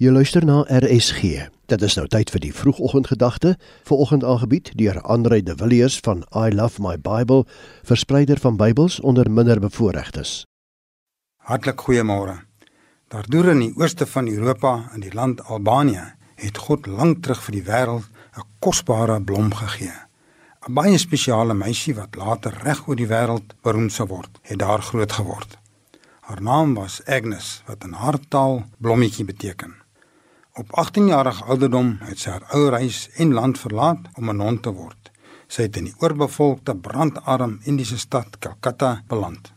Jy luister na RSG. Dit is nou tyd vir die vroegoggendgedagte, vanoggend aangebied deur Andre de Villiers van I Love My Bible, verspreider van Bybels onder minderbevoorregtes. Hartlik goeiemôre. Daardeur in die ooste van Europa in die land Albanië het God lank terug vir die wêreld 'n kosbare blom gegee. 'n Baie spesiale meisie wat later reg oor die wêreld beroemd sou word, het daar groot geword. Haar naam was Agnes, wat in haar taal blommetjie beteken. Op 18 jarige ouderdom het sy haar ou huis en land verlaat om 'n non te word. Sy het in die oorbevolkte brandarm Indiese stad Calcutta beland.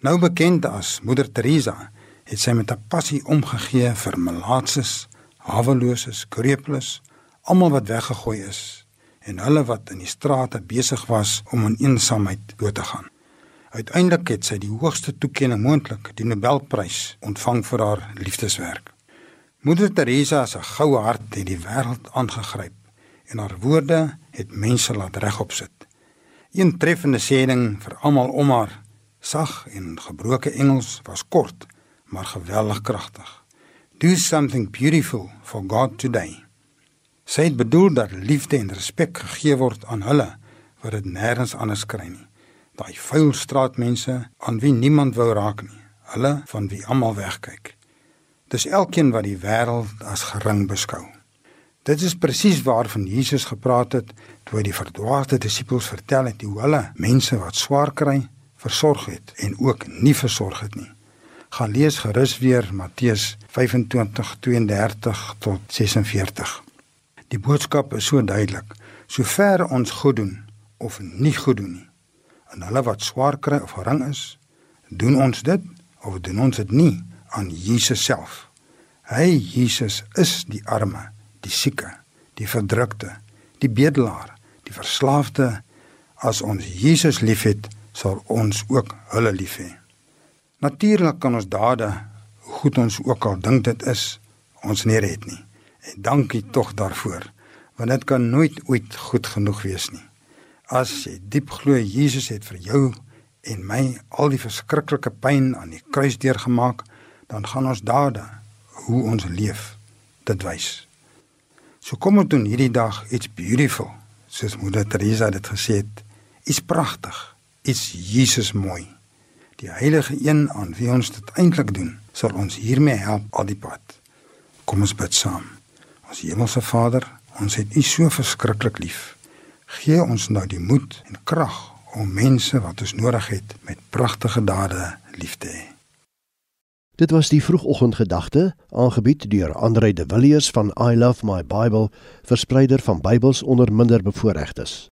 Nou bekend as Moeder Teresa, het sy met 'n passie omgegee vir malaatses, haweloses, krepeles, almal wat weggegooi is en hulle wat in die strate besig was om in eensaamheid dood te gaan. Uiteindelik het sy die hoogste toekenning moontlik, die Nobelprys, ontvang vir haar liefdeswerk. Moeder Teresa se goue hart het die wêreld aangegryp en haar woorde het mense laat regop sit. Een treffende sêding vir almal om haar, sag en gebroke Engels, was kort, maar geweldig kragtig. Do something beautiful for God today. Sy het bedoel dat liefde en respek gegee word aan hulle wat dit nêrens anders kry nie. Daai vuil straatmense aan wie niemand wou raak nie. Hulle van wie almal wegkyk. Dis elkeen wat die wêreld as gering beskou. Dit is presies waarvan Jesus gepraat het toe hy die verdwaasde disippels vertel het hoe hulle mense wat swaar kry, versorg het en ook nie versorg het nie. Gaan lees gerus weer Matteus 25:32 tot 46. Die boodskap is so duidelik. Sover ons goed doen of nie goed doen nie, en hulle wat swaar kry of gering is, doen ons dit of doen ons dit nie? Aan Jesus self. Hy Jesus is die arme, die sieke, die verdrukte, die bedelaar, die verslaafde. As ons Jesus liefhet, sal ons ook hulle lief hê. Natuurlik kan ons dade, hoe goed ons ook al dink dit is, ons nie red nie. En dankie tog daarvoor, want dit kan nooit ooit goed genoeg wees nie. As jy diep glo Jesus het vir jou en my al die verskriklike pyn aan die kruis deurgemaak, dan gaan ons dade hoe ons leef dit wys. So kom ons doen hierdie dag iets beautiful, soos moeder Teresa dit gesê het, iets pragtig, iets Jesus mooi. Die heilige een aan wie ons dit eintlik doen, sal ons hiermee help al die pad. Kom ons bid saam. Ons hemelse Vader, ons het U so verskriklik lief. Gee ons nou die moed en krag om mense wat ons nodig het met pragtige dade lief te hê. Dit was die vroegoggendgedagte, aangebied deur Andre de Villiers van I Love My Bible, verspreider van Bybels onder minderbevoorregtes.